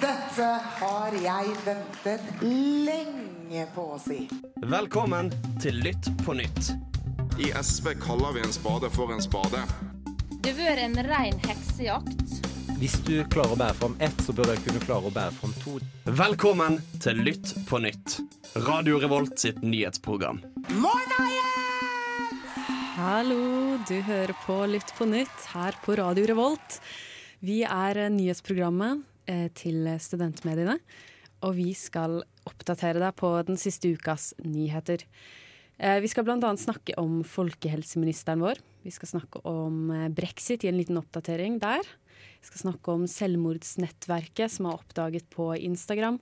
Dette har jeg ventet lenge på å si. Velkommen til Lytt på nytt. I SV kaller vi en spade for en spade. Det har vært en rein heksejakt. Hvis du klarer å bære fram ett, så bør du kunne klare å bære fram to. Velkommen til Lytt på nytt. Radio Revolt sitt nyhetsprogram. Morna, Jens! Hallo, du hører på Lytt på nytt her på Radio Revolt. Vi er nyhetsprogrammet til studentmediene, og vi skal oppdatere deg på den siste ukas nyheter. Eh, vi skal bl.a. snakke om folkehelseministeren vår. Vi skal snakke om eh, brexit i en liten oppdatering der. Vi skal snakke om selvmordsnettverket som er oppdaget på Instagram.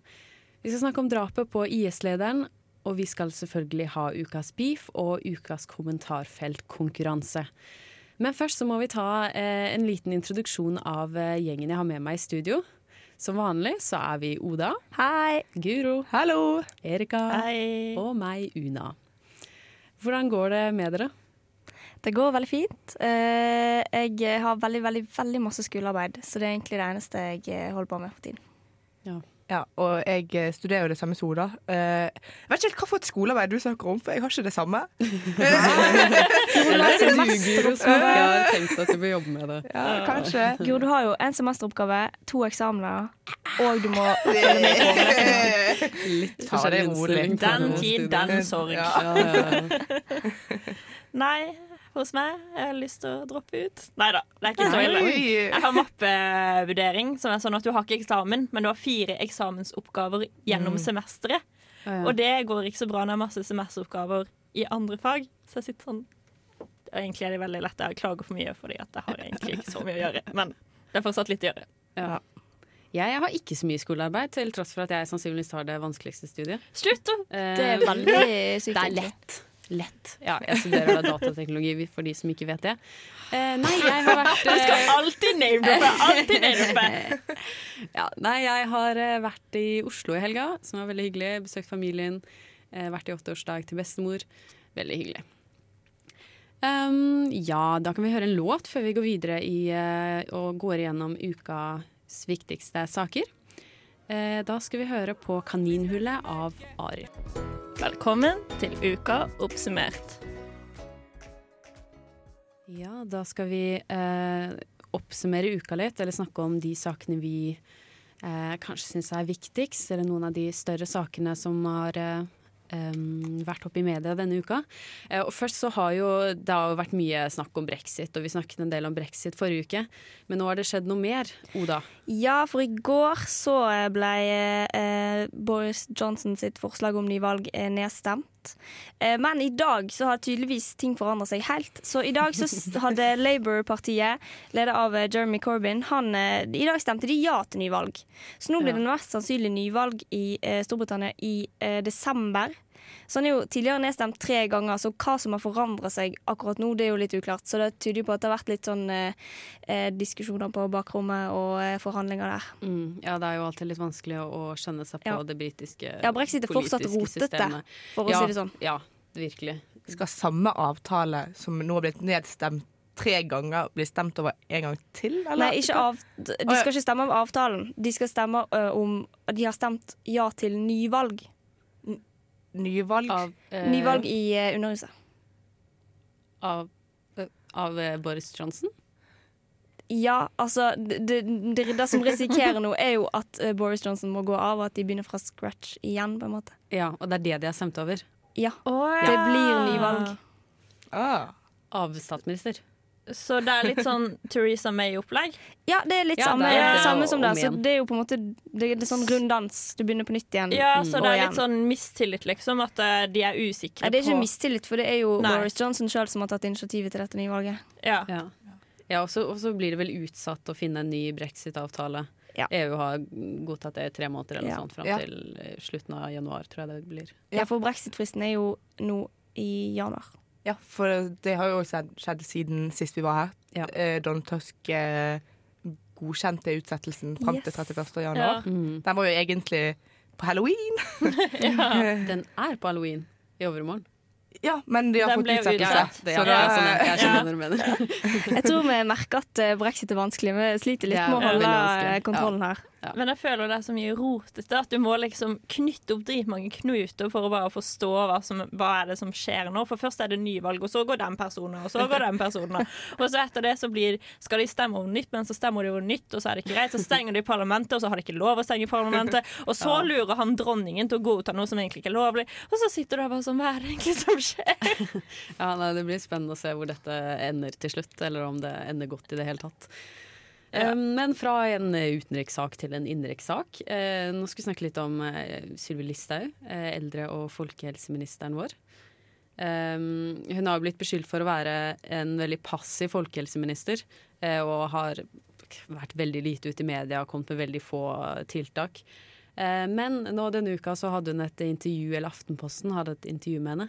Vi skal snakke om drapet på IS-lederen, og vi skal selvfølgelig ha ukas beef og ukas kommentarfeltkonkurranse. Men først så må vi ta eh, en liten introduksjon av eh, gjengen jeg har med meg i studio. Som vanlig så er vi Oda, Hei. Guro, Hallo. Erika Hei. og meg, Una. Hvordan går det med dere? Det går veldig fint. Eh, jeg har veldig, veldig, veldig masse skolearbeid, så det er egentlig det eneste jeg eh, holder på med for tiden. Ja, og jeg eh, studerer jo det samme som Oda. Eh, jeg vet ikke helt hva for et skolearbeid du snakker om, for jeg har ikke det samme. Eller er det du, Guro, som ikke har tenkt at du vil jobbe med det? Ja, kanskje. Guro, du har jo en semesteroppgave, to eksamener, og du må følge med. Litt forskjellig innstilling Den tid, den sorg. Ja. Ja, ja, ja. Nei, hos meg. Jeg har lyst til å droppe ut. Nei da, det er ikke så ille. Jeg har mappevurdering, som er sånn at du har ikke eksamen, men du har fire eksamensoppgaver gjennom semesteret. Ja, ja. Og det går ikke så bra når jeg har masse semesteroppgaver i andre fag. Så jeg sitter sånn Egentlig er det veldig lett. Jeg klager for mye fordi at jeg har egentlig ikke så mye å gjøre. Men det er fortsatt litt å gjøre. Ja. Jeg har ikke så mye skolearbeid, til tross for at jeg sannsynligvis har det vanskeligste studiet. Slutt! Det er veldig sykt. Det er lett. Lett. Ja, jeg studerer da datateknologi, for de som ikke vet det. Eh, nei, jeg har vært Du skal eh, alltid name-droppe! Alltid name-droppe! ja, Nei, jeg har eh, vært i Oslo i helga, som var veldig hyggelig. Besøkt familien. Eh, vært i åtteårsdag til bestemor. Veldig hyggelig. Um, ja, da kan vi høre en låt før vi går videre i, uh, og går igjennom ukas viktigste saker. Uh, da skal vi høre på 'Kaninhullet' av Ari. Velkommen til Uka oppsummert. Ja, da skal vi eh, oppsummere uka litt, eller snakke om de sakene vi eh, kanskje syns er viktigst, eller noen av de større sakene som har eh, em, vært oppe i media denne uka. Uh, og først så har jo det har jo vært mye snakk om brexit, og vi snakket en del om brexit forrige uke. Men nå har det skjedd noe mer, Oda. Ja, for i går så ble uh, Boris Johnson sitt forslag om ny valg nedstemt. Eh, men i dag så har tydeligvis ting forandret seg helt. Så i dag så hadde Labour-partiet, ledet av eh, Jeremy Corbyn, han, eh, i dag stemte de ja til nyvalg. Så nå blir det mest sannsynlig nyvalg i Storbritannia i desember. Så han er jo tidligere nedstemt tre ganger, så hva som har forandret seg akkurat nå, det er jo litt uklart. Så det tyder jo på at det har vært litt sånn eh, eh, diskusjoner på bakrommet og eh, forhandlinger der. Mm, ja, det er jo alltid litt vanskelig å, skjønne seg på Ja. det britiske Ja, brexit er fortsatt politiske rotete, systemet. for å ja, si det sånn. Ja, virkelig. Skal samme avtale som nå har blitt nedstemt tre ganger, bli stemt over en gang til? Eller? Nei, ikke av, de skal ikke stemme om avtalen. De skal stemme ø, om De har stemt ja til nyvalg. Nyvalg? Av, eh, Nyvalg i ø, Underhuset. av, eh, av eh, Boris Johnson? Ja, altså det, det, det som risikerer nå, er jo at ø, Boris Johnson må gå av, og at de begynner fra scratch igjen, på en måte. Ja, og det er det de har stemt over. Ja. Det blir nyvalg. Ah. Av statsminister. Så det er litt sånn Theresa May-opplegg. Ja, det er litt Ja, samme, det er det, samme som det. Så det er jo på en måte Det, det er sånn runddans. Du begynner på nytt igjen. Ja, så og det er litt sånn mistillit, liksom. At eh, de er usikre på Nei, det er ikke på mistillit, for det er jo Nei. Boris Johnson sjøl som har tatt initiativet til dette nyvalget. Ja. Ja. Ja, og så og så blir det vel utsatt å finne en ny brexit-avtale. Ja. EU har godtatt det i tre måneder eller Ja. noe sånt fram Ja. til eh, slutten av januar, tror jeg det blir. Ja, for brexit-fristen er jo nå i januar. Ja, for det har jo skjedd, skjedd siden sist vi var her. Ja. Eh, Donald Tusk eh, godkjente utsettelsen fram Yes. til 31. januar. Mm. Den var jo egentlig på halloween. ja. Den er på halloween i overmorgen. Ja, men de har Den fått utsettelse. utsatt. Det, Så ja, da- ja, sånn, jeg, jeg skjønner hva du mener. Jeg tror vi merker at eh, brexit er vanskelig. Vi sliter litt med å holde eh, kontrollen her. Men jeg føler det er så mye rotete at du må liksom knytte opp dritmange knuter for å bare forstå hva, som, hva er det som skjer nå. For først er det nyvalg, og så går den personen, og så går den personen. Og så etter det så blir, skal de stemme om nytt, men så stemmer de over nytt, og så er det ikke greit. Så stenger de parlamentet, og så har de ikke lov å stenge parlamentet. Og så lurer han dronningen til å godta noe som egentlig ikke er lovlig. Og så sitter du der bare sånn Hva er det egentlig som skjer? Ja, nei, Det blir spennende å se hvor dette ender til slutt, eller om det ender godt i det hele tatt. Ja. Men fra en utenrikssak til en innenrikssak. Eh, nå skal vi snakke litt om eh, Sylvi Listhaug, eh, eldre- og folkehelseministeren vår. Eh, hun har blitt beskyldt for å være en veldig passiv folkehelseminister, eh, og har vært veldig lite ute i media, og kommet med veldig få tiltak. Men nå denne uka så hadde hun et intervju, eller Aftenposten hadde et intervju med henne,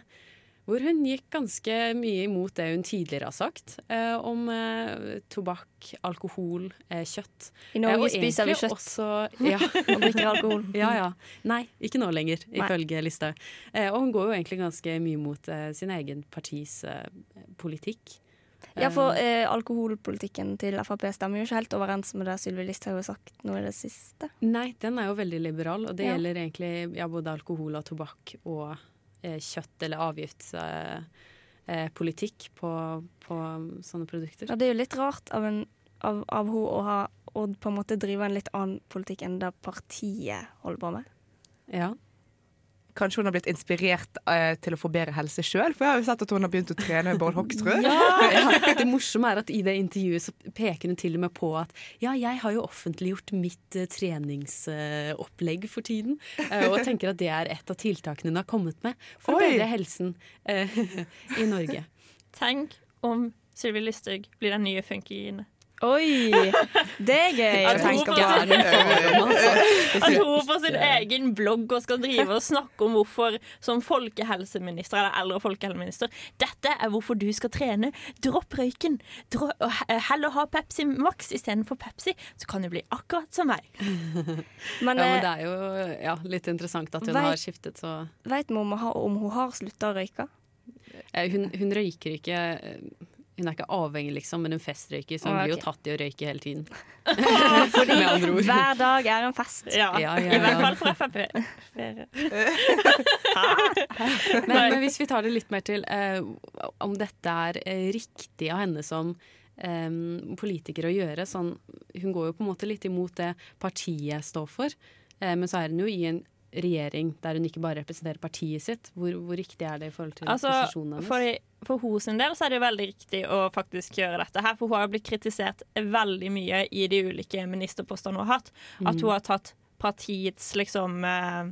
hvor hun gikk ganske mye imot det hun tidligere har sagt eh, om eh, tobakk, alkohol, eh, kjøtt. I Norge Eh, spiser vi kjøtt Også, ja. og drikker alkohol. Ja, ja. Nei, ikke nå lenger, ifølge Listhaug. Eh, og hun går jo egentlig ganske mye mot eh, sin egen partis politikk. Ja, for eh, alkoholpolitikken til Frp stemmer jo ikke helt overens med det Sylvi Listhaug har sagt nå i det siste. Nei, den er jo veldig liberal, og det Ja. gjelder egentlig ja, både alkohol og tobakk og kjøtt- eller avgiftspolitikk eh, på, på sånne produkter. Ja, det er jo litt rart av, en, av, av hun å ha å på en måte drive en litt annen politikk enn det partiet holder på med. Ja. Kanskje hun har blitt inspirert eh, til å få bedre helse sjøl? For jeg har jo sett at hun har begynt å trene med Bård Hoksrud. ja. Det morsomme er at i det intervjuet så peker hun til og med på at ja, jeg har jo offentliggjort mitt eh, treningsopplegg for tiden, eh, og tenker at det er et av tiltakene hun har kommet med for å bedre helsen eh, i Norge. Tenk om Sylvi Listhaug blir den nye funkygine. Oi! Det er gøy å tenke på. sin- At hun på sin egen blogg og skal drive og snakke om hvorfor som folkehelseminister eller eldre folkehelseminister Dette er hvorfor du skal trene. Dropp røyken. Dro heller ha Pepsi Max istedenfor Pepsi, så kan du bli akkurat som meg. Men, ja, men eh, det er jo ja, litt interessant at hun Vet- har skiftet så Vet vi om, hun har- om hun har slutta å røyke? Eh, hun, hun røyker ikke eh, Hun er ikke avhengig, liksom, men hun festrøyker, så hun blir jo tatt i å røyke hele tiden. Fordi hver dag er en fest. Ja, Ja, ja, I hvert fall for Frp. Men, men hvis vi tar det litt mer til eh, om dette er eh, riktig av henne som eh, politiker å gjøre. Sånn, hun går jo på en måte litt imot det partiet står for, eh, men så er hun jo i en regjering der hun ikke bare representerer partiet sitt. Hvor, hvor riktig er det i forhold til Altså, posisjonen hennes? for, for hun sin del så er det veldig riktig å faktisk gjøre dette her, for hun har blitt kritisert veldig mye i de ulike ministerpostene hun har hatt. At hun har tatt partiets liksom eh,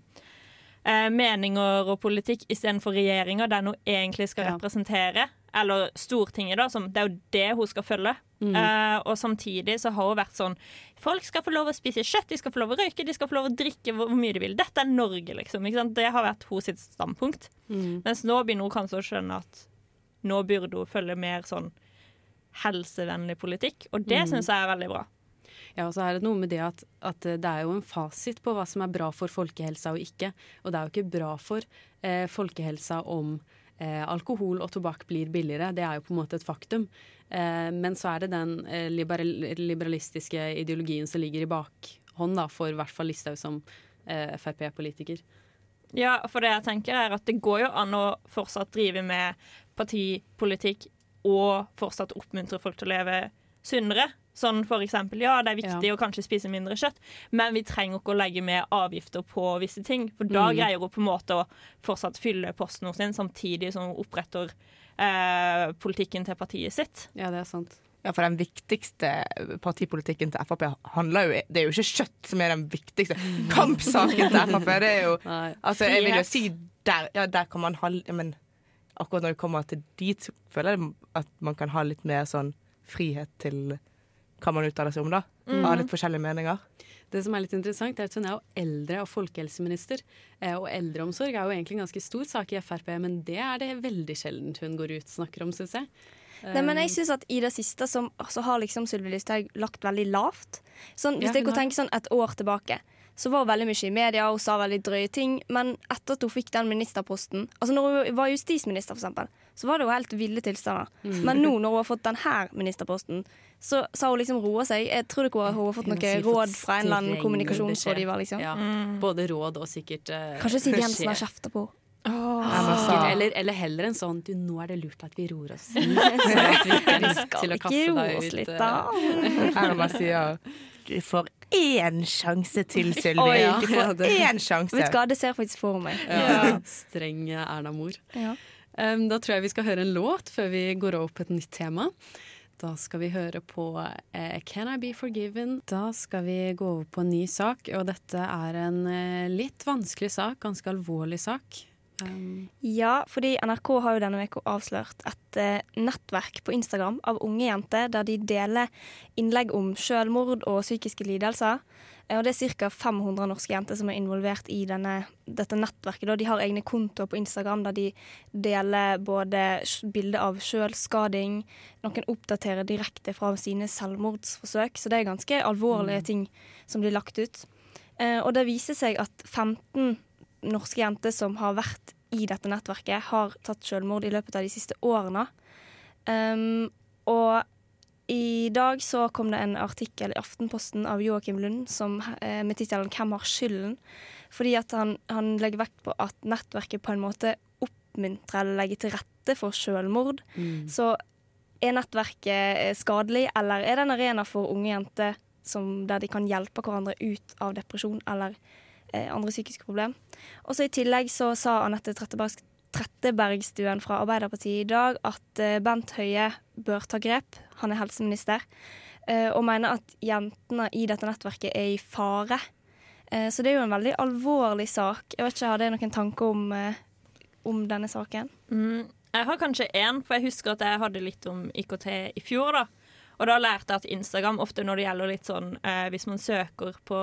eh, meninger og politikk istedenfor regjeringa, den hun egentlig skal Ja. Eller Stortinget, da. Som, det er jo det hun skal følge. Mm. Uh, og samtidig så har hun vært sånn Folk skal få lov å spise kjøtt, de skal få lov å røyke, de skal få lov å drikke hvor mye de vil. Dette er Norge, liksom. Ikke sant? Det har vært hos sitt standpunkt. Mm. Mens nå begynner hun kanskje å skjønne at nå burde hun følge mer sånn helsevennlig politikk, og det Mm. syns jeg er veldig bra. Ja, og så er det noe med det at, at det er jo en fasit på hva som er bra for folkehelsa og ikke. Og det er jo ikke bra for eh, folkehelsa om eh, alkohol og tobakk blir billigere. Det er jo på en måte et faktum. Eh, men så er det den eh, liberal liberalistiske ideologien som ligger i bakhånd da, for i hvert fall Listhaug som eh, Frp-politiker. Ja, for det jeg tenker er at det går jo an å fortsatt drive med partipolitikk og fortsatt oppmuntre folk til å leve sunnere. Sånn for eksempel, ja, det er viktig Ja. å kanskje spise mindre kjøtt, men vi trenger ikke å legge med avgifter på visse ting. For da Mm. greier hun på en måte å fortsatt fylle posten sin, samtidig som hun oppretter eh, politikken til partiet sitt. Ja, det er sant. Ja, for den viktigste partipolitikken til Frp handler jo Det er jo ikke kjøtt som er den viktigste kampsaken til Frp. Det er jo Altså, jeg vil jo si der, ja, der kan man ha ja, Men akkurat når det kommer til dit, så føler jeg at man kan ha litt mer sånn frihet til hva man uttaler seg om, da. har litt forskjellige meninger. Det som er litt interessant, er at hun er jo eldre og folkehelseminister. Eh, og eldreomsorg er jo egentlig en ganske stor sak i Frp, men det er det veldig sjelden hun går ut og snakker om, syns jeg. Nei, men jeg synes at I det siste så, så har liksom Sylvi Listhaug lagt veldig lavt. Sånn, hvis Ja, jeg kunne kan tenke sånn et år tilbake, så var hun veldig mye i media og sa veldig drøye ting. Men etter at hun fikk den ministerposten Altså når hun var justisminister, for eksempel, så var det jo helt ville tilstander. Men nå når hun har fått denne ministerposten, så sa hun liksom roa seg. Jeg tror ikke hun har fått noe råd fra en eller annen kommunikasjonsrådgiver, liksom. Ja, Både råd og sikkert uh, Kanskje Siv Jensen har kjefta på henne. Sikkert, eller, eller heller en sånn du, Nå er det lurt at vi roer oss ned. At vi Skal ikke roe oss litt, eh, da? Erna sier du får én sjanse til, Sylvi. Oi, Du får én sjanse. Vet du hva, det ser jeg faktisk for meg. Ja, streng Erna-mor. Ja. Um, da tror jeg vi skal høre en låt før vi går over på et nytt tema. Da skal vi høre på uh, Can I Be Forgiven? Da skal vi gå over på en ny sak, og dette er en uh, litt vanskelig sak, ganske alvorlig sak. Um, Ja, fordi NRK har jo denne uka avslørt et uh, nettverk på Instagram av unge jenter der de deler innlegg om selvmord og psykiske lidelser. Eh, og det er ca. 500 norske jenter som er involvert i denne, dette nettverket. De har egne kontoer på Instagram der de deler både bilder av selvskading, noen oppdaterer direkte fra sine selvmordsforsøk, så det er ganske alvorlige ting som blir lagt ut. Eh, og det viser seg at 15 norske jenter som har vært i dette nettverket, har tatt selvmord i løpet av de siste årene. Um, og i dag så kom det en artikkel i Aftenposten av Joakim Lund som, eh, med tittelen 'Hvem har skylden?' Fordi at han, han legger vekt på at nettverket på en måte oppmuntrer eller legger til rette for selvmord. Så er nettverket eh, skadelig, eller er det en arena for unge jenter som, der de kan hjelpe hverandre ut av depresjon eller andre psykiske problem? Og så I tillegg så sa Anette Tretteberg, Trettebergstuen fra Arbeiderpartiet i dag at eh, Bent Høie bør ta grep. Han er helseminister. eh, og mener at jentene i dette nettverket er i fare. Eh, så det er jo en veldig alvorlig sak. Jeg vet ikke, Har dere noen tanker om, eh, om denne saken? Mm, jeg har kanskje én, for jeg husker at jeg hadde litt om IKT i fjor. da. Og da lærte jeg at Instagram ofte når det gjelder litt sånn eh, Hvis man søker på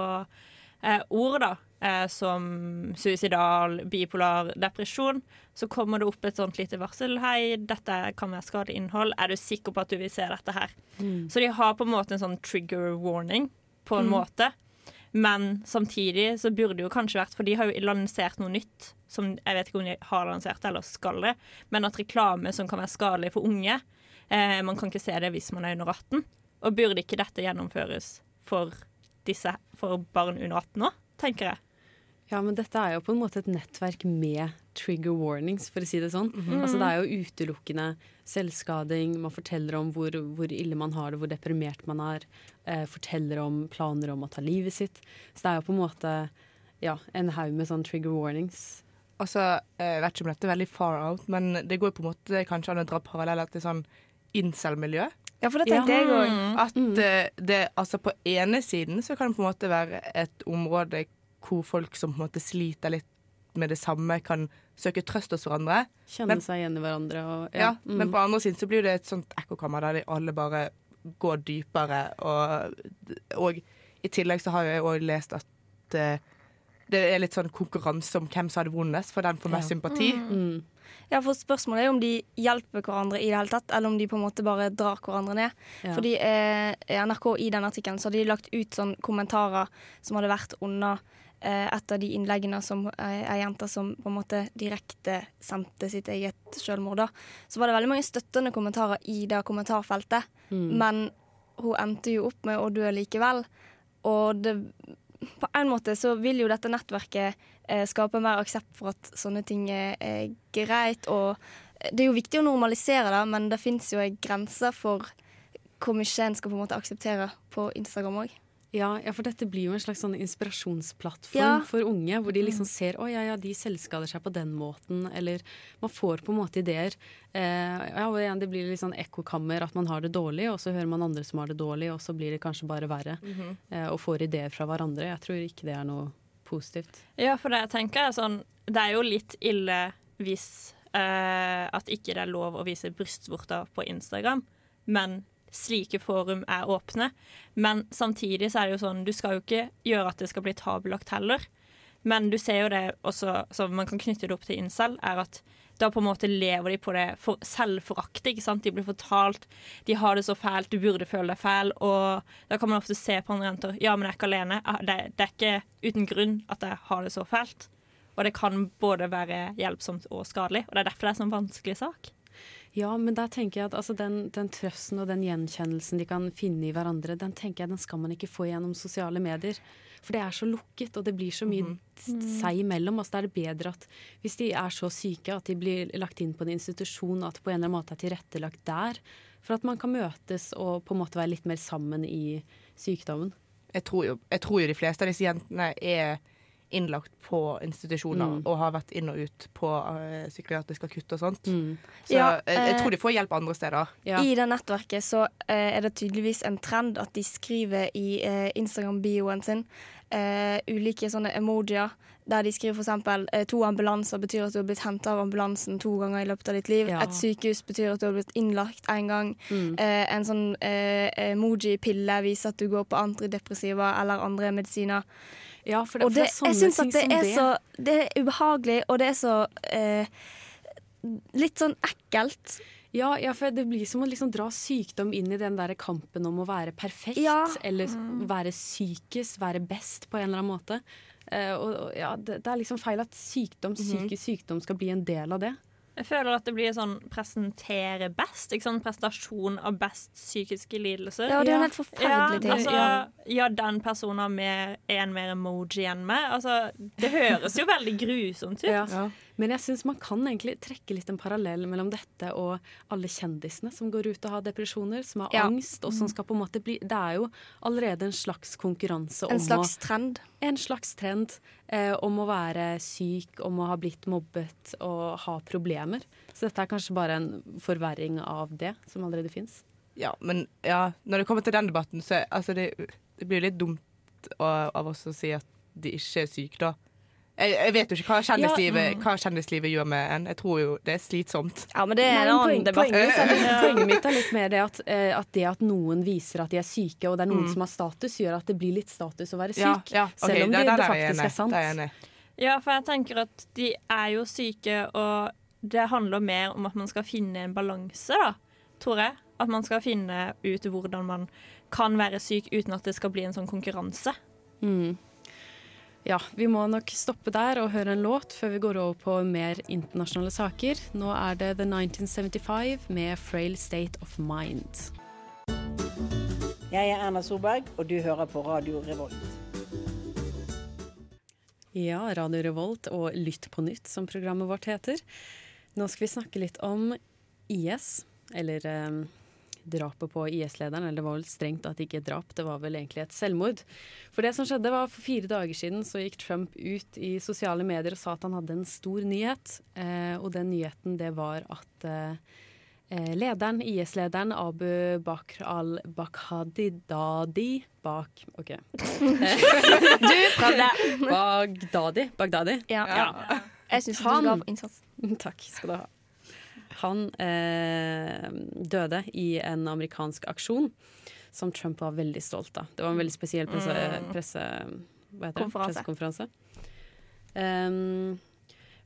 eh, ord da, eh, som suicidal, bipolar, depresjon, så kommer det opp et sånt lite varsel. Hei, dette kan være skadelig innhold. Er du sikker på at du vil se dette her? Så de har på en måte en sånn trigger warning, på en måte. Men samtidig så burde det jo kanskje vært For de har jo lansert noe nytt som jeg vet ikke om de har lansert eller skal det, men at reklame som kan være skadelig for unge eh, Man kan ikke se det hvis man er under 18. Og burde ikke dette gjennomføres for, disse, for barn under 18 òg, tenker jeg. Ja, men dette er jo på en måte et nettverk med trigger warnings, for å si det sånn. Altså Det er jo utelukkende selvskading, man forteller om hvor, hvor ille man har det, hvor deprimert man er. Eh, forteller om planer om å ta livet sitt. Så det er jo på en måte ja, en haug med sånn trigger warnings. Altså, jeg vet ikke om dette er veldig far out, men det går på en måte kanskje an å dra paralleller til sånn incel-miljø. Ja, for det tenkte jeg òg. At mm. det, altså på ene siden så kan det på en måte være et område hvor folk som på en måte sliter litt med det samme, kan søke trøst hos hverandre. Kjenne Men- seg igjen i hverandre. Og, Ja, mm. Men på andre siden så blir det et sånt ekkokammer der de alle bare går dypere. Og, og i tillegg så har jeg òg lest at uh, det er litt sånn konkurranse om hvem som har det vondest, for den får mest Ja. sympati. Mm. Ja, for Spørsmålet er om de hjelper hverandre i det hele tatt, eller om de på en måte bare drar hverandre ned. Ja. Fordi eh, NRK i den artikkelen så hadde de lagt ut sånn kommentarer som hadde vært under et av de innleggene som eh, ei jente som på en måte direkte sendte sitt eget selvmord. da. Så var det veldig mange støttende kommentarer i det kommentarfeltet, Mm. men hun endte jo opp med å dø likevel. Og det, på en måte så vil jo dette nettverket eh, skape mer aksept for at sånne ting er, er greit. Og det er jo viktig å normalisere det, men det fins jo en grense for hvor mye en skal på en måte akseptere på Instagram òg. Ja, ja, for dette blir jo en slags sånn inspirasjonsplattform Ja. for unge, hvor de liksom ser å ja, ja, de selvskader seg på den måten, eller man får på en måte ideer. Eh, ja, og igjen, det blir litt sånn ekkokammer at man har det dårlig, og så hører man andre som har det dårlig, og så blir det kanskje bare verre. eh, og får ideer fra hverandre. Jeg tror ikke det er noe positivt. Ja, for det jeg tenker er sånn Det er jo litt ille hvis eh, at ikke det er lov å vise brystvorter på Instagram, men slike forum er åpne. Men samtidig så er det jo sånn, du skal jo ikke gjøre at det skal bli tabulagt heller. Men du ser jo det også, så man kan knytte det opp til incel, er at da på en måte lever de på det for selvforaktet. ikke sant? De blir fortalt de har det så fælt, du burde føle deg fæl. Og da kan man ofte se på andre jenter ja, men jeg er ikke alene. Ah, Det, er ikke uten grunn at jeg har det så fælt. Og det kan både være hjelpsomt og skadelig. Og det er derfor det er sånn vanskelig sak. Ja, men der tenker jeg at altså, den, den trøsten og den gjenkjennelsen de kan finne i hverandre, den tenker jeg den skal man ikke få gjennom sosiale medier. For det er så lukket, og det blir så mye seg imellom. Altså, da er det bedre at hvis de er så syke at de blir lagt inn på en institusjon, at det på en eller annen måte er tilrettelagt der, for at man kan møtes og på en måte være litt mer sammen i sykdommen. Jeg tror jo, jeg tror jo de fleste av disse jentene er innlagt på institusjoner Mm. og har vært inn og ut på uh, psykiatrisk akutt og sånt. Mm. Så Ja, jeg, jeg eh, tror de får hjelp andre steder. Ja. I det nettverket så uh, er det tydeligvis en trend at de skriver i uh, Instagram-bioen sin eh, ulike sånne emojier. Der de skriver f.eks.: eh, to ambulanser betyr at du har blitt henta av ambulansen to ganger i løpet av ditt liv. Ja. Et sykehus betyr at du har blitt innlagt én gang. Mm. Eh, en sånn eh, emoji-pille viser at du går på antidepressiva eller andre medisiner. Ja, for det, Og for det, det er sånne jeg synes ting at det som er det. så Det er ubehagelig, og det er så eh, Litt sånn ekkelt. Ja, ja, for det blir som å liksom dra sykdom inn i den der kampen om å være perfekt. Ja. Eller være sykest, være best på en eller annen måte. Eh, og, og ja, det, det er liksom feil at sykdom, psykisk sykdom skal bli en del av det. Jeg føler at det blir sånn presentere best. Ikke sånn Prestasjon av best psykiske lidelser. Ja, det er jo en helt forferdelig ting. Altså, Ja. ja, den personen har mer, en mer emoji enn meg. Altså, det høres jo veldig grusomt ut. Ja. Men jeg syns man kan egentlig trekke litt en parallell mellom dette og alle kjendisene som går ut og har depresjoner, som har Ja. angst, og som skal på en måte bli Det er jo allerede en slags konkurranse En om slags trend. å En slags trend eh, om å være syk, om å ha blitt mobbet og ha problemer. Så dette er kanskje bare en forverring av det som allerede fins. Ja, men ja, når det kommer til den debatten, så altså, det, det blir litt dumt av, av oss å si at de ikke er syke, da. Jeg, jeg vet jo ikke hva kjendislivet, hva kjendislivet gjør med en. Jeg tror jo det er slitsomt. Ja, men det er en annen debatt. poenget, mitt er, litt mer det at, eh, at det at noen viser at de er syke, og det er noen som har status, gjør at det blir litt status å være syk. Ja, ja, Okay, Selv om det, det, det faktisk er sant. Er. Ja, for jeg tenker at de er jo syke, og det handler mer om at man skal finne en balanse, da, tror jeg. At man skal finne ut hvordan man kan være syk uten at det skal bli en sånn konkurranse. Mm. Ja, vi må nok stoppe der og høre en låt før vi går over på mer internasjonale saker. Nå er det The 1975 med Frail State of Mind. Jeg er Erna Solberg, og du hører på Radio Revolt. Ja, Radio Revolt og Lytt på nytt, som programmet vårt heter. Nå skal vi snakke litt om IS, eller eh, drapet på IS-lederen. Eller det var vel strengt at det ikke et drap, det var vel egentlig et selvmord. For det som skjedde var For fire dager siden så gikk Trump ut i sosiale medier og sa at han hadde en stor nyhet. Eh, og den nyheten det var at eh, lederen, IS-lederen Abu Bakr al-Bakhadidadi Bak OK. Du prøvde. Bagdadi. Bagdadi. Ja. Ja. Jeg syns du skal ha innsats. Takk skal du ha. Han eh, døde i en amerikansk aksjon som Trump var veldig stolt av. Det var en veldig spesiell presse, presse, heter det? Pressekonferanse. Um,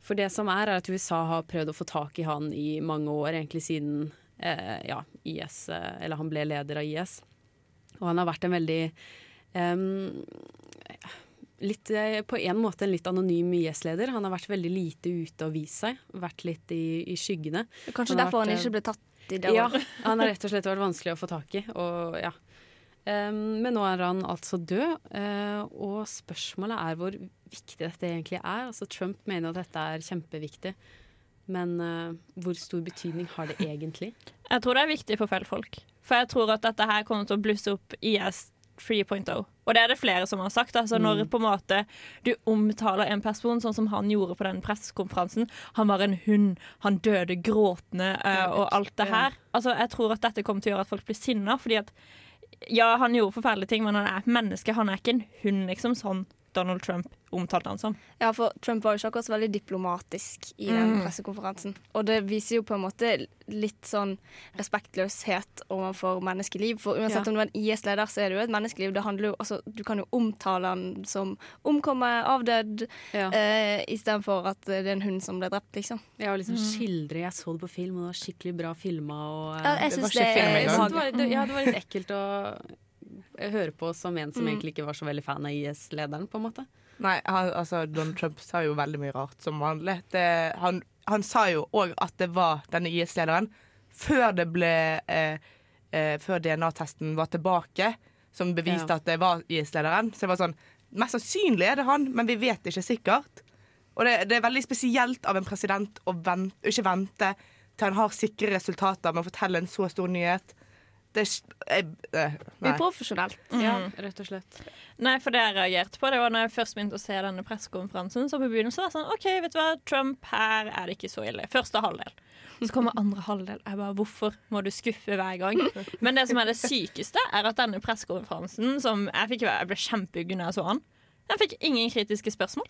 for det som er, er at USA har prøvd å få tak i han i mange år, egentlig siden eh, ja, IS, eh, eller han ble leder av IS. Og han har vært en veldig em, litt, eh, på en måte en litt anonym IS-leder. Han har vært veldig lite ute og vist seg. Vært litt i, i skyggene. Kanskje Han derfor han vært, han ikke ble tatt i det Ja, han har rett og slett vært vanskelig å få tak i. Og, ja. um, men nå er han altså død, uh, og spørsmålet er hvor viktig dette egentlig er. Altså, Trump mener at dette er kjempeviktig, men uh, hvor stor betydning har det egentlig? Jeg tror det er viktig for feil folk. For jeg tror at dette her kommer til å blusse opp IS 3.0. Og det er det flere som har sagt. Altså Når på en måte du omtaler en person sånn som han gjorde på den pressekonferansen Han var en hund, han døde gråtende uh, og alt det her. Altså Jeg tror at dette kommer til å gjøre at folk blir sinna. Fordi at ja, han gjorde forferdelige ting, men han er et menneske. Han er ikke en hund, liksom. Sånn Donald Trump omtalte han som. Ja, for Trump var jo ikke akkurat så veldig diplomatisk i den Mm. pressekonferansen. Og det viser jo på en måte litt sånn respektløshet overfor menneskeliv. For uansett Ja. om du er en IS-leder, så er det jo et menneskeliv. Det handler jo, altså, du kan jo omtale han som omkommet, avdød, Ja. eh, istedenfor at det er en hund som ble drept, liksom. Ja, og liksom Mm. skildre Jeg så det på film, og det var skikkelig bra filma. Og, eh, Ja, jeg synes var det, det ubehagelig. det, var, det, ja, det var litt ekkelt å høre på som en som Mm. egentlig ikke var så veldig fan av IS-lederen, på en måte. Nei, han, altså, Donald Trump sa jo veldig mye rart, som vanlig. Det, han, han sa jo òg at det var denne IS-lederen før det ble eh, eh, Før DNA-testen var tilbake, som beviste Ja. at det var IS-lederen. Så det var sånn Mest sannsynlig er det han, men vi vet ikke sikkert. Og det, det er veldig spesielt av en president å vente, ikke vente til han har sikre resultater med å fortelle en så stor nyhet. Det er ikke- jeg, eh, Ja, rett og slett. Nei, for det jeg reagerte på, det var når jeg først begynte å se denne pressekonferansen. Så på begynnelsen var det sånn OK, vet du hva, Trump, her er det ikke så ille. Første halvdel. Så kommer andre halvdel. Jeg bare, Hvorfor må du skuffe hver gang? Men det som er det sykeste, er at denne pressekonferansen, som jeg fikk Jeg ble kjempeuggen da jeg så han, den fikk ingen kritiske spørsmål.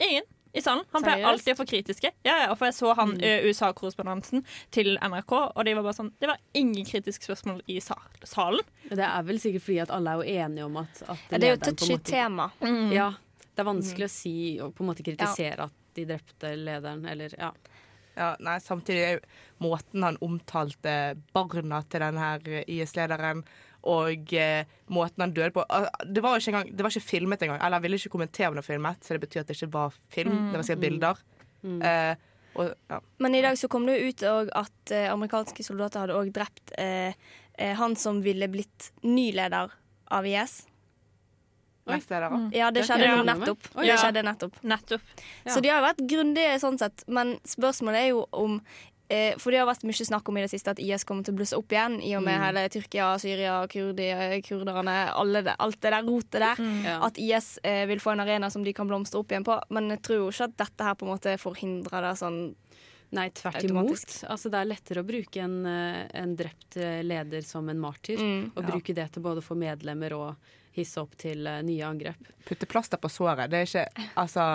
Ingen i salen. Han pleier alltid å få kritiske. Ja, ja, for jeg så han Mm. USA-korrespondansen til NRK, og de var bare sånn Det var ingen kritiske spørsmål i salen. Det er vel sikkert fordi at alle er jo enige om at, at Ja, det er jo et touchy tema. tema. Ja, det er vanskelig å si og på en måte kritisere at de drepte lederen, eller ja. Ja, nei, samtidig er jo måten han omtalte barna til denne IS-lederen, og eh, måten han døde på ah, Det var ikke, engang, det var ikke filmet engang. Eller han ville ikke kommentere om det var filmet, så det betyr at det ikke var film. Mm. Det var sikkert bilder. Eh, og, ja. Men i dag så kom det jo ut at eh, amerikanske soldater hadde òg drept eh, eh, han som ville blitt ny leder av IS. Neste er det, da. Ja, det skjedde med. nettopp. Det skjedde nettopp. Nettopp. Ja. Så de har jo vært grundige sånn sett, men spørsmålet er jo om For det har vært mye snakk om i det siste at IS kommer til å blusse opp igjen, i og med Mm. hele Tyrkia, Syria, kurdi, kurderne, alle det, alt det der rotet der. Ja. At IS eh, vil få en arena som de kan blomstre opp igjen på. Men jeg tror jo ikke at dette her på en måte forhindrer det sånn Nei, tvert imot. Altså, det er lettere å bruke en, eh, en drept eh, leder som en martyr. Mm. Og bruke det til både å få medlemmer og hisse opp til eh, nye angrep. Putte plaster på såret. Det er ikke Altså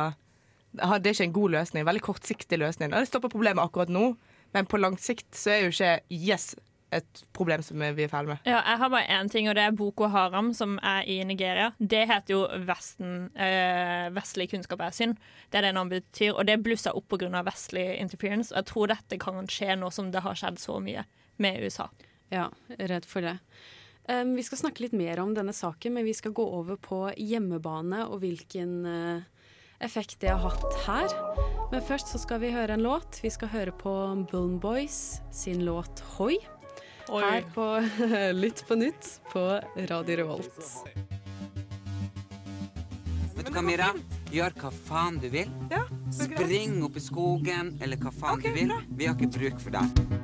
det er ikke en god løsning. Veldig kortsiktig løsning. Og det stopper problemet akkurat nå, men på lang sikt så er jo ikke yes et problem som vi er ferdig med. Ja, jeg har bare én ting, og det er Boko Haram, som er i Nigeria. Det heter jo Vesten, eh, Vestlig kunnskap er synd. Det er det navnet betyr. Og det blussa opp pga. vestlig interference. Og jeg tror dette kan skje nå som det har skjedd så mye med USA. Ja, redd for det. Um, vi skal snakke litt mer om denne saken, men vi skal gå over på hjemmebane og hvilken eh, effekt det har hatt her. Men først så skal vi høre en låt. Vi skal høre på Bullen Boys sin låt 'Hoi'. Her på Lytt på nytt på Radio Revolt. Vet du hva, Mira? Gjør hva faen du vil. Spring opp i skogen, eller hva faen du vil. Vi har ikke bruk for deg.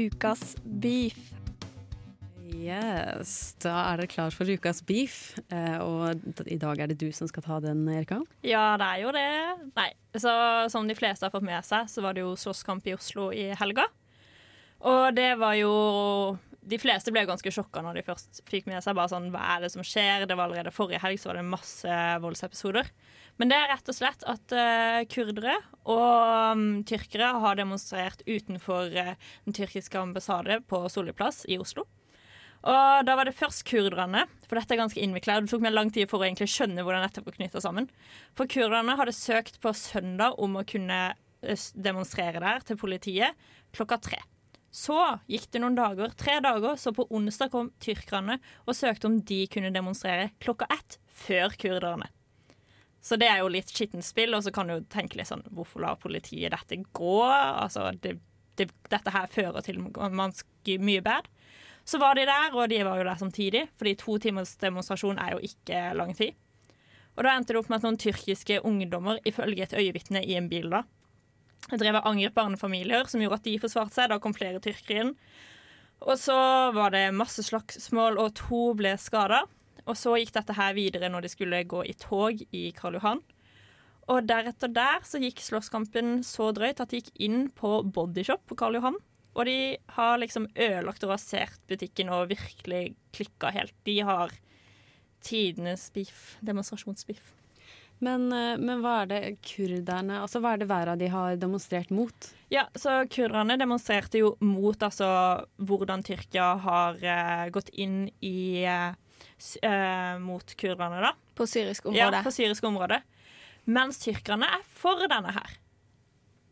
ukas beef. Yes, da er dere klar for ukas beef. Eh, og i dag er det du som skal ta den, Erika. Ja, det er jo det. Nei, så Som de fleste har fått med seg, så var det jo slåsskamp i Oslo i helga. Og det var jo De fleste ble ganske sjokka når de først fikk med seg bare sånn Hva er det som skjer? Det var allerede forrige helg, så var det masse voldsepisoder. Men det er rett og slett at uh, kurdere og um, tyrkere har demonstrert utenfor uh, den tyrkiske ambassade på Solli plass i Oslo. Og da var det først kurderne, for dette er ganske innvikla. Det tok meg lang tid for å egentlig skjønne hvordan dette var knytta sammen. For kurderne hadde søkt på søndag om å kunne eh, demonstrere der til politiet klokka tre. Så gikk det noen dager, tre dager, så på onsdag kom tyrkerne og søkte om de kunne demonstrere klokka ett før kurderne. Så det er jo litt skittent spill, og så kan du jo tenke litt sånn Hvorfor lar politiet dette gå? Altså, det, det, dette her fører til mye bad. Så var de der, og de var jo der samtidig, fordi to timers demonstrasjon er jo ikke lang tid. Og da endte det opp med at noen tyrkiske ungdommer, ifølge et øyevitne i en bil, da, drev og angrep barnefamilier, som gjorde at de forsvarte seg. Da kom flere tyrkere inn. Og så var det masse slagsmål, og to ble skada. Og så gikk dette her videre når de skulle gå i tog i Karl Johan. Og deretter der så gikk slåsskampen så drøyt at de gikk inn på Bodyshop på Karl Johan. Og de har liksom ødelagt og rasert butikken og virkelig klikka helt. De har tidenes beef. Demonstrasjonsbeef. Men, eh, men hva er det kurderne Altså hva er det verre de har demonstrert mot? Ja, så kurderne demonstrerte jo mot altså hvordan Tyrkia har uh, gått inn i uh, eh, mot kurderne, da. På syrisk område. Ja, på syrisk område. Mens tyrkerne er for denne her.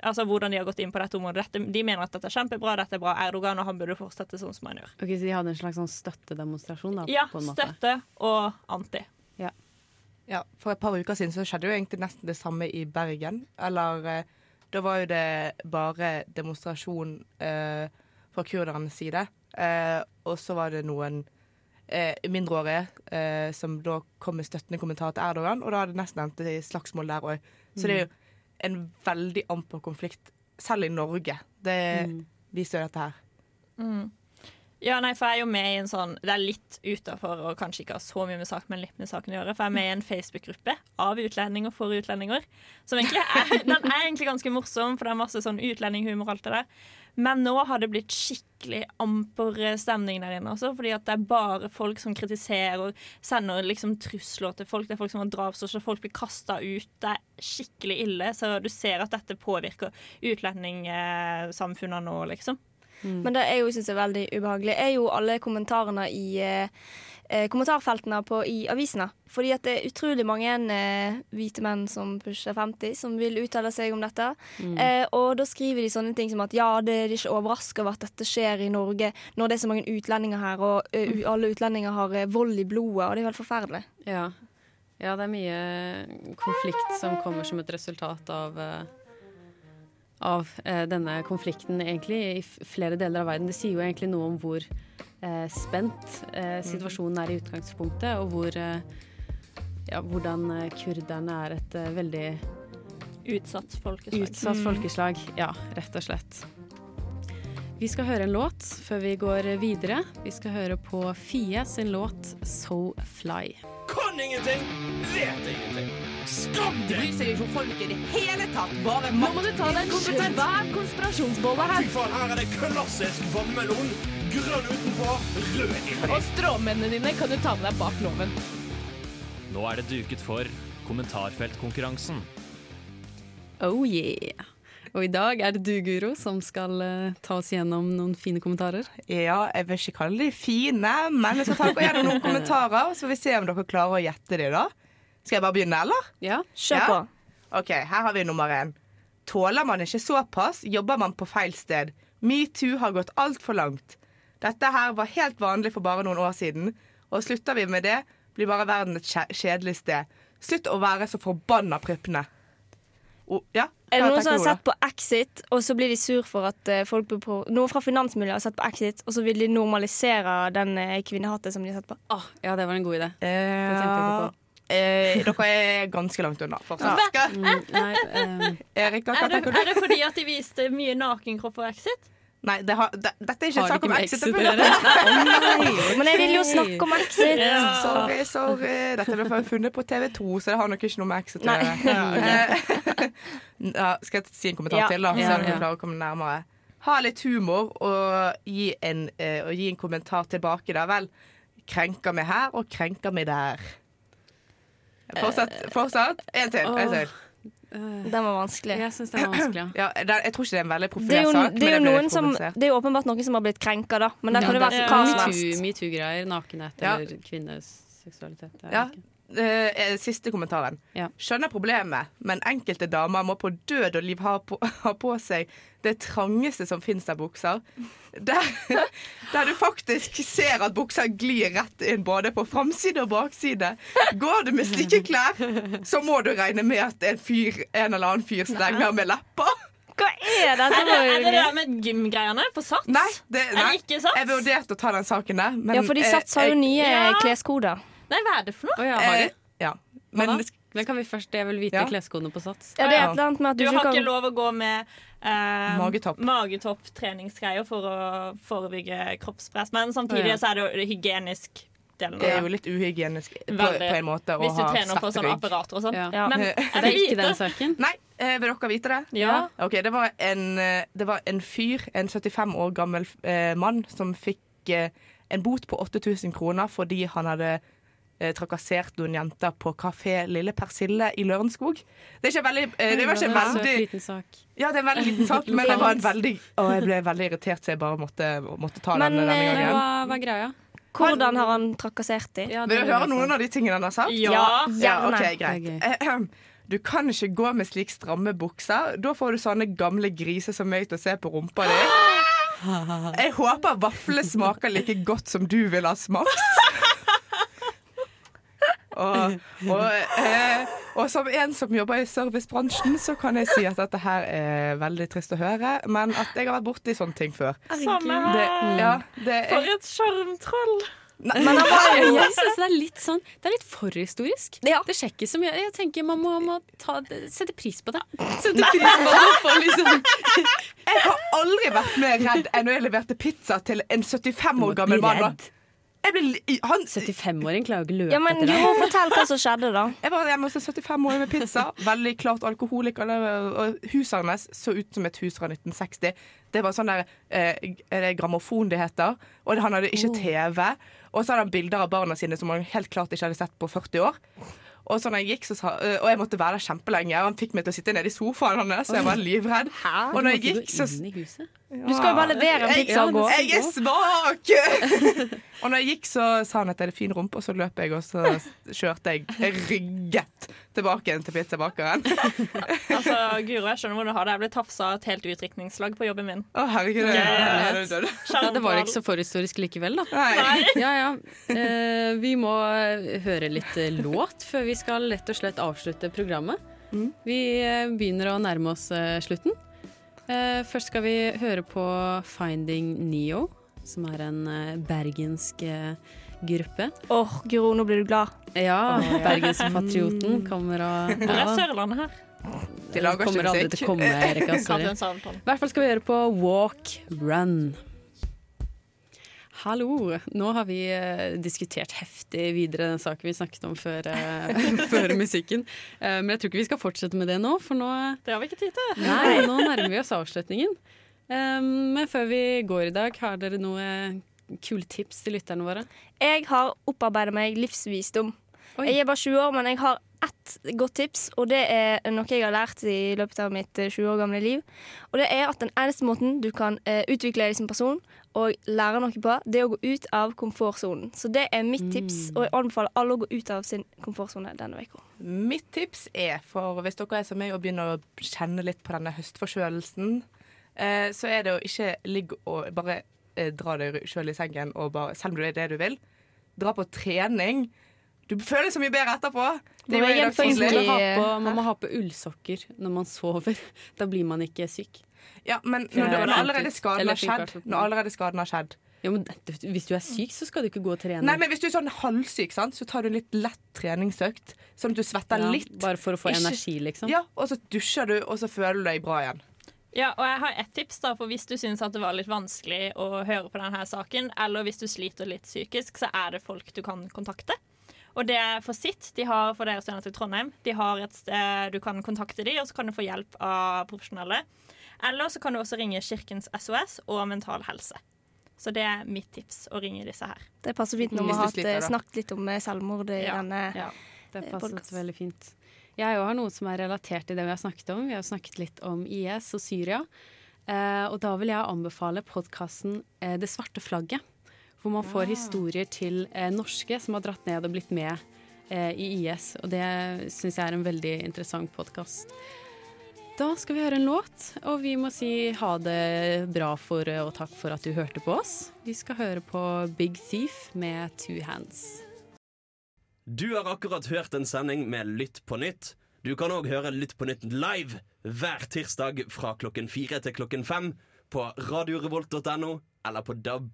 Altså hvordan de har gått inn på dette området. Dette, de mener at dette er kjempebra, dette er bra Erdogan, og han burde fortsette sånn som han gjør. Ok, Så de hadde en slags sånn støttedemonstrasjon? da, Ja, på en måte. støtte og anti. Ja. Ja, For et par uker siden så skjedde jo egentlig nesten det samme i Bergen. Eller eh, da var jo det bare demonstrasjon eh, fra kurdernes side. Eh, og så var det noen eh, mindreårige eh, som da kom med støttende kommentar til Erdogan, og da hadde det nesten endt i slagsmål der òg. Så det er jo en veldig amper konflikt, selv i Norge. Det viser jo dette her. Mm. Ja, nei, for jeg er jo med i en sånn Det er litt utafor og kanskje ikke har så mye med saken, men litt med saken å gjøre. For jeg er med i en Facebook-gruppe av utlendinger for utlendinger. Som egentlig er, den er egentlig ganske morsom, for det er masse sånn utlendinghumor og alt det der. Men nå har det blitt skikkelig amper stemning der inne også, fordi at det er bare folk som kritiserer og sender liksom trusler til folk. Det er folk som har drapstrusler, folk blir kasta ut. Det er skikkelig ille. Så du ser at dette påvirker utlendingssamfunnene nå, liksom. Men det jeg jo syns er veldig ubehagelig, er jo alle kommentarene i eh, eh, kommentarfeltene på, i avisene. Fordi at det er utrolig mange eh, hvite menn som pusher 50, som vil uttale seg om dette. Mm. Eh, og da skriver de sånne ting som at ja, det er ikke overraska over at dette skjer i Norge når det er så mange utlendinger her, og eh, alle utlendinger har eh, vold i blodet, og det er jo helt forferdelig. Ja. ja, det er mye konflikt som kommer som et resultat av eh, av eh, denne konflikten egentlig i flere deler av verden. Det sier jo egentlig noe om hvor eh, spent eh, situasjonen er i utgangspunktet, og hvor eh, ja, hvordan eh, kurderne er et eh, veldig Utsatt folkeslag. Utsatt Mm. folkeslag, ja, rett og slett. Vi skal høre en låt før vi går videre. Vi skal høre på Fie sin låt 'So Fly'. Kan ingenting, vet ingenting. Skam deg! Bryr seg ikke om folk i det hele tatt. Bare Nå må du ta deg en Kompetent. konspirasjonsbolle Fy faen, her er det klassisk vannmelon. Grønn utenpå, rød inni. Og stråmennene dine kan du ta med deg bak loven. Nå er det duket for kommentarfeltkonkurransen. Oh yeah! Og i dag er det du, Guro, som skal uh, ta oss gjennom noen fine kommentarer. Ja, jeg vil ikke kalle de fine, men jeg skal ta dere gjennom noen kommentarer, så får vi se om dere klarer å gjette de da. Skal jeg bare begynne, eller? Ja, kjør på. OK, her har vi nummer én. Tåler man ikke såpass, jobber man på feil sted. Metoo har gått altfor langt. Dette her var helt vanlig for bare noen år siden, og slutter vi med det, blir bare verden et kje- kjedelig sted. Slutt å være så forbanna prippende. Oh, ja, Er det noen som har sett på Exit, og så blir de sur for at eh, folk blir på Noen fra finansmiljøet har sett på Exit, og så vil de normalisere den eh, kvinnehatet som de har sett på? ja, det var en god idé. Eh, Det tenkte jeg ikke på. Eh, dere er ganske langt unna. Ja. Mm, nei, eh, Erika, hva Er det, er det fordi at de viste mye nakenkropp på Exit? Nei, det har, det, dette er ikke en sak om Exit. Nei. Men jeg vil jo snakke om Exit. Ja. Sorry, sorry. Dette ble funnet på TV2, så det har nok ikke noe med Exit å gjøre. Ja, skal jeg si en kommentar Ja. til, da? Så Ja, dere ja. klarer å komme nærmere. Ha litt humor og gi en, eh, og gi en kommentar tilbake, da vel. Krenker meg her og krenker meg der. Fortsatt. fortsatt. En til. En til. Den var vanskelig. Jeg syns den var vanskelig, ja. Ja, det- jeg tror ikke det er en veldig Det er profilert jo, sak. det er jo men ble noen som, det er jo åpenbart noen som har blitt krenka, da. Men da kan det være hva som helst. Metoo-greier. nakenhet Ja. eller kvinnes seksualitet. det er Ja. Eh, eh, siste kommentaren. Skjønner problemet, men enkelte damer må på død og liv ha på, ha på seg det trangeste som fins av bukser. Der, der du faktisk ser at buksa glir rett inn både på framside og bakside. Går du med stikkeklær, så må du regne med at en, fyr, en eller annen fyr stenger med lepper. Hva er dette? Er det, er det det med gymgreiene på Sats? Nei, det, Er nei. det ikke Sats? Jeg vurderte å ta den saken der. Men, Ja, fordi eh, Sats har jo jeg- nye Ja. kleskoder. Nei, hva er det for noe? Oh, ja, har de? Eh, ja. Men? Men kan vi først, Jeg vil vite Ja. kleskodene på Sats. Ja, det er et eller annet med at Du du, har ikke kan lov å gå med eh, Magetopp. magetopp-treningsgreier for å forebygge kroppspress, men samtidig oh, ja. så er det jo hygienisk delen. det er jo litt uhygienisk på, på en måte å Hvis du ha trener på sånne rygg. apparater og sånn. Ja. Men Det er det ikke den saken. Nei, Eh, vil dere vite det? Ja. Ok, det var en, eh, det var en fyr, en 75 år gammel eh, mann, som fikk eh, en bot på 8000 kroner fordi han hadde trakassert noen jenter på Kafé Lille Persille i Lørenskog. Det, er ikke veldig, eh, det var ikke en veldig liten sak. Ja, det er en veldig liten sak, men det var en veldig Og jeg ble veldig irritert, så jeg bare måtte, måtte ta Men, den denne eh, gangen. Hva, hva er greia? Hvordan har han trakassert dem? Vil du høre noen av de tingene han har sagt? Ja, gjerne. Ja, er greit. Du kan ikke gå med slik stramme bukser. Da får du sånne gamle griser som meg til å se på rumpa di. Jeg håper vaflene smaker like godt som du ville ha smakt. Og, og, eh, og som en som jobber i servicebransjen, så kan jeg si at dette her er veldig trist å høre, men at jeg har vært borti sånne ting før. Samme Det, her. ja, det er, For et sjarmtroll! Nei, men han var jo Jeg synes det er litt sånn Det er litt forhistorisk. Det skjer ikke så mye. Jeg tenker Man må, må ta, sette pris på det. Sette pris på det for liksom Jeg har aldri vært mer redd enn når jeg leverte pizza til en 75 år gammel mann. redd. Jeg ble, han, 75-åring klarer jo ikke å løpe Ja, men etter du deg. må fortelle hva som skjedde, da. Jeg var hjemme hos en 75 år med pizza. Veldig klart alkoholiker. Og huset hennes så ut som et hus fra 1960. Det var sånn der eh, Er det grammofon det heter? Og han hadde ikke TV. Og så hadde han bilder av barna sine som han helt klart ikke hadde sett på 40 år. Og så når jeg gikk, så sa, øh, og jeg måtte være der kjempelenge. Og han fikk meg til å sitte nede i sofaen hans, så jeg var livredd. Og når jeg gikk, så. Du skal jo bare levere en pizza og gå. Jeg er svak! og når jeg gikk, så sa han at jeg hadde fin rumpe, og så løp jeg, og så kjørte jeg rygget tilbake igjen til pizzabakeren. Altså, Guro, jeg skjønner hvordan du har det. Jeg ble tafsa et helt utdrikningslag på jobben min. Å, herregud. Det- Ja, det var ikke så forhistorisk likevel, da. Nei. Ja, ja. Eh, vi må høre litt eh, låt før vi skal lett og slett avslutte programmet. Vi eh, begynner å nærme oss eh, slutten. Eh, først skal vi høre på Finding Neo, som er en eh, bergensk eh, gruppe. Åh, Guro, nå blir du glad. Ja, Oh, ja. Bergenspatrioten kommer og Hvor er Sørlandet her? De lager ikke kommer aldri musikk. til å komme, Erika. Sorry. I hvert fall skal vi høre på Walk Run. Hallo. Nå har vi eh, diskutert heftig videre den saken vi snakket om før, eh, før musikken. Eh, men jeg tror ikke vi skal fortsette med det nå, for nå Det har vi ikke tid til. Nei, nå nærmer vi oss avslutningen. Men før vi går i dag, har dere noe kule tips til lytterne våre? Jeg har opparbeidet meg livsvisdom. Jeg er bare 20 år, men jeg har ett godt tips, og det er noe jeg har lært i løpet av mitt eh, 20 år gamle liv. Og det er at den eneste måten du kan uh, utvikle deg som person og lære noe på, det er å gå ut av komfortsonen. Så det er mitt tips, og jeg anbefaler alle å gå ut av sin komfortsone denne uka. Mitt tips er, for hvis dere er som meg og begynner å kjenne litt på denne høstforkjølelsen, uh, så er det å ikke ligge og bare eh, dra deg sjøl i sengen, og bare, selv om du er det du vil, dra på trening. Du føler så mye bedre etterpå. Det hjelpe tidlig. Man må, ha på, man må ha på ullsokker når man sover. Da blir man ikke syk. Ja, men når, det- når allerede skaden har skjedd, når allerede skaden har skjedd Ja, men det- Hvis du er syk, så skal du ikke gå og trene. Nei, men Hvis du er sånn halvsyk, sant, så tar du en litt lett treningsøkt. Sånn at du svetter Ja, litt. bare for å få Ikke- energi, liksom. Ja, Og så dusjer du, og så føler du deg bra igjen. Ja, og jeg har et tips da, for Hvis du syns at det var litt vanskelig å høre på denne saken, eller hvis du sliter litt psykisk, så er det folk du kan kontakte. Og det er for sitt. De har for dere studenter i Trondheim De har et sted du kan kontakte dem, og så kan du få hjelp av profesjonelle. Eller så kan du også ringe Kirkens SOS og Mental Helse. Så det er mitt tips, å ringe disse her. Det passer fint når vi har eh, snakket litt om eh, selvmord i Ja, denne ja. Det passer passet veldig fint. Jeg òg har noe som er relatert til det vi har snakket om. Vi har snakket litt om IS og Syria. Eh, og da vil jeg anbefale podkasten eh, Det svarte flagget. Hvor man får historier til eh, norske som har dratt ned og blitt med i IS. Og det syns jeg er en veldig interessant podkast. Da skal vi høre en låt, og vi må si ha det bra for og takk for at du hørte på oss. Vi skal høre på Big Thief med Two Hands. Du har akkurat hørt en sending med Lytt på nytt. Du kan òg høre Lytt på nytt live hver tirsdag fra klokken fire til klokken fem på radiorevolt.no eller på DAB+.